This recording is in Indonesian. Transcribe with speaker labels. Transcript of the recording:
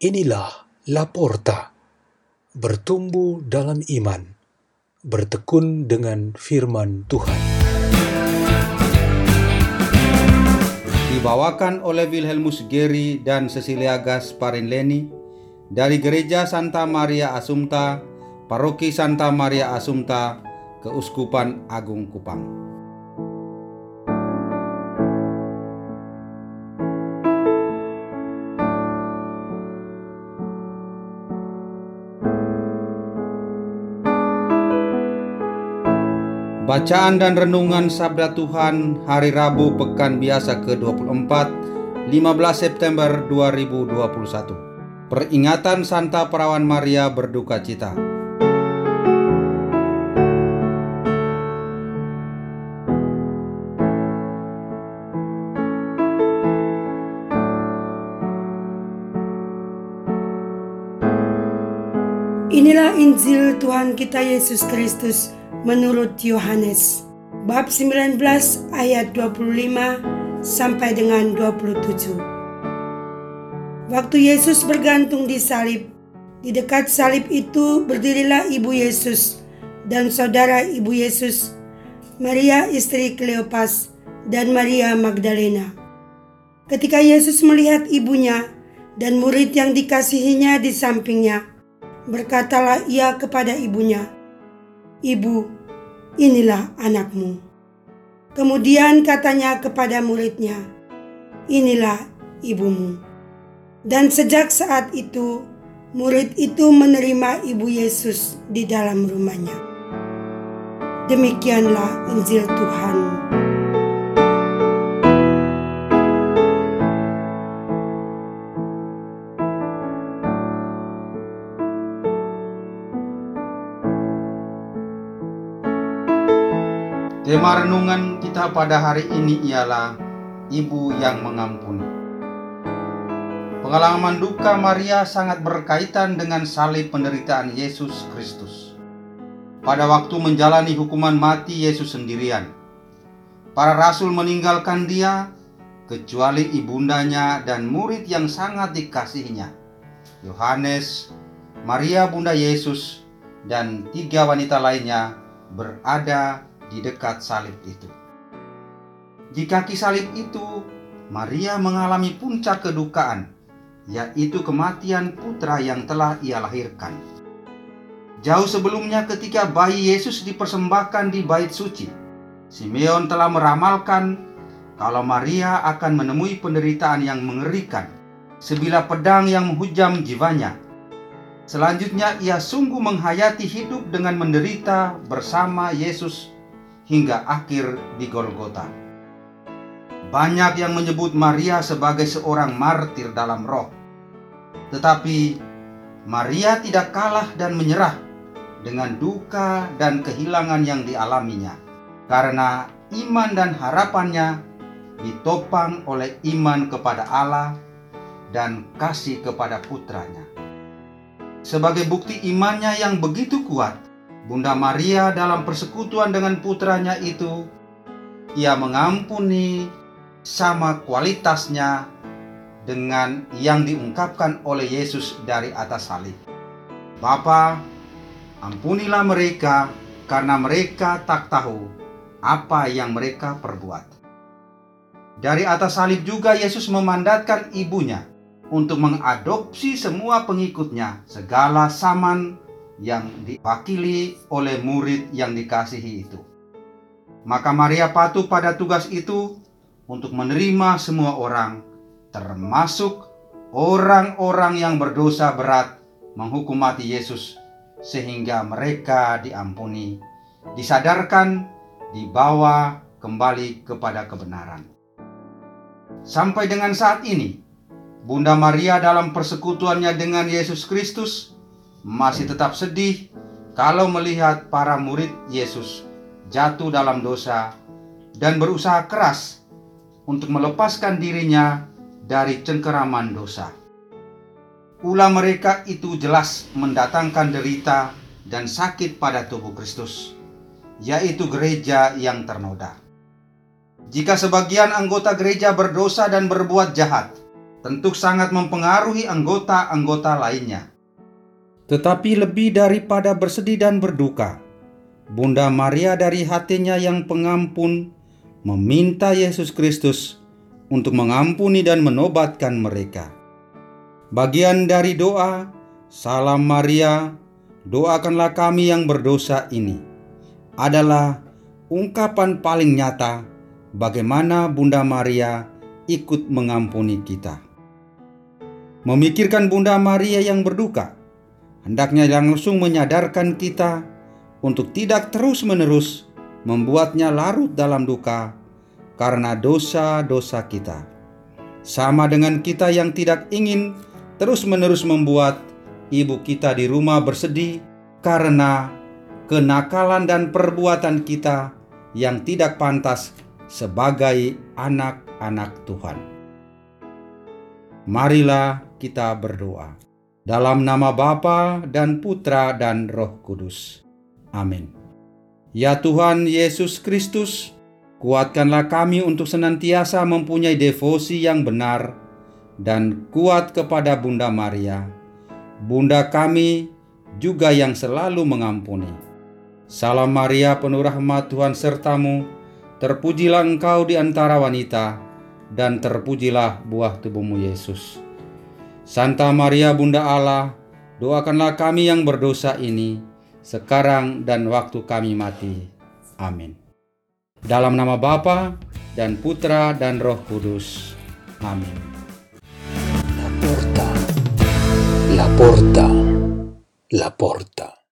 Speaker 1: Inilah Laporta, bertumbuh dalam iman, bertekun dengan firman Tuhan.
Speaker 2: Dibawakan oleh Wilhelmus Geri dan Cecilia Gasparin Leni dari Gereja Santa Maria Assumpta, Paroki Santa Maria Assumpta, Keuskupan Agung Kupang. Bacaan dan renungan Sabda Tuhan Hari Rabu Pekan Biasa ke-24 15 September 2021 Peringatan Santa Perawan Maria Berduka Cita.
Speaker 3: Inilah Injil Tuhan kita Yesus Kristus menurut Yohanes bab 19 ayat 25 sampai dengan 27. Waktu Yesus bergantung di salib, di dekat salib itu berdirilah ibu Yesus dan saudara ibu Yesus, Maria istri Kleopas dan Maria Magdalena. Ketika Yesus melihat ibunya dan murid yang dikasihinya di sampingnya, berkatalah ia kepada ibunya, Ibu, inilah anakmu. Kemudian katanya kepada muridnya, inilah ibumu. Dan sejak saat itu, murid itu menerima ibu Yesus di dalam rumahnya. Demikianlah Injil Tuhan.
Speaker 2: Tema renungan kita pada hari ini ialah Ibu yang Mengampuni. Pengalaman duka Maria sangat berkaitan dengan salib penderitaan Yesus Kristus. Pada waktu menjalani hukuman mati Yesus sendirian, para rasul meninggalkan dia kecuali ibundanya dan murid yang sangat dikasihinya, Yohanes, Maria bunda Yesus, dan tiga wanita lainnya berada di dekat salib itu. Di kaki salib itu, Maria mengalami puncak kedukaan, yaitu kematian putra yang telah ia lahirkan. Jauh sebelumnya ketika bayi Yesus dipersembahkan di bait suci, Simeon telah meramalkan kalau Maria akan menemui penderitaan yang mengerikan, sebilah pedang yang menghujam jiwanya. Selanjutnya ia sungguh menghayati hidup dengan menderita bersama Yesus hingga akhir di Golgota. Banyak yang menyebut Maria sebagai seorang martir dalam roh. Tetapi Maria tidak kalah dan menyerah dengan duka dan kehilangan yang dialaminya. Karena iman dan harapannya ditopang oleh iman kepada Allah dan kasih kepada putranya. Sebagai bukti imannya yang begitu kuat, Bunda Maria dalam persekutuan dengan putranya itu, ia mengampuni sama kualitasnya dengan yang diungkapkan oleh Yesus dari atas salib. Bapa, ampunilah mereka karena mereka tak tahu apa yang mereka perbuat. Dari atas salib juga Yesus memandatkan ibunya untuk mengadopsi semua pengikutnya segala saman yang diwakili oleh murid yang dikasihi itu. Maka Maria patuh pada tugas itu untuk menerima semua orang, termasuk orang-orang yang berdosa berat menghukum mati Yesus, sehingga mereka diampuni, disadarkan, dibawa kembali kepada kebenaran. Sampai dengan saat ini, Bunda Maria dalam persekutuannya dengan Yesus Kristus masih tetap sedih kalau melihat para murid Yesus jatuh dalam dosa dan berusaha keras untuk melepaskan dirinya dari cengkeraman dosa. Ulah mereka itu jelas mendatangkan derita dan sakit pada tubuh Kristus, yaitu gereja yang ternoda. Jika sebagian anggota gereja berdosa dan berbuat jahat,
Speaker 4: tentu sangat mempengaruhi anggota-anggota lainnya.
Speaker 2: Tetapi lebih daripada bersedih dan berduka, Bunda Maria dari hatinya yang pengampun meminta Yesus Kristus untuk mengampuni dan menobatkan mereka. Bagian dari doa, Salam Maria, doakanlah kami yang berdosa ini, adalah ungkapan paling nyata bagaimana Bunda Maria ikut mengampuni kita. Memikirkan Bunda Maria yang berduka, hendaknya langsung menyadarkan kita untuk tidak terus-menerus membuatnya larut dalam duka karena dosa-dosa kita. Sama dengan kita yang tidak ingin terus-menerus membuat ibu kita di rumah bersedih karena kenakalan dan perbuatan kita yang tidak pantas sebagai anak-anak Tuhan. Marilah kita berdoa. Dalam nama Bapa dan Putra dan Roh Kudus. Amin. Ya Tuhan Yesus Kristus, kuatkanlah kami untuk senantiasa mempunyai devosi yang benar dan kuat kepada Bunda Maria. Bunda kami juga yang selalu mengampuni. Salam Maria penuh rahmat Tuhan sertamu, terpujilah engkau di antara wanita, dan terpujilah buah tubuhmu Yesus. Santa Maria Bunda Allah, doakanlah kami yang berdosa ini, sekarang dan waktu kami mati. Amin. Dalam nama Bapa dan Putra dan Roh Kudus. Amin.
Speaker 1: La porta, la porta, la porta.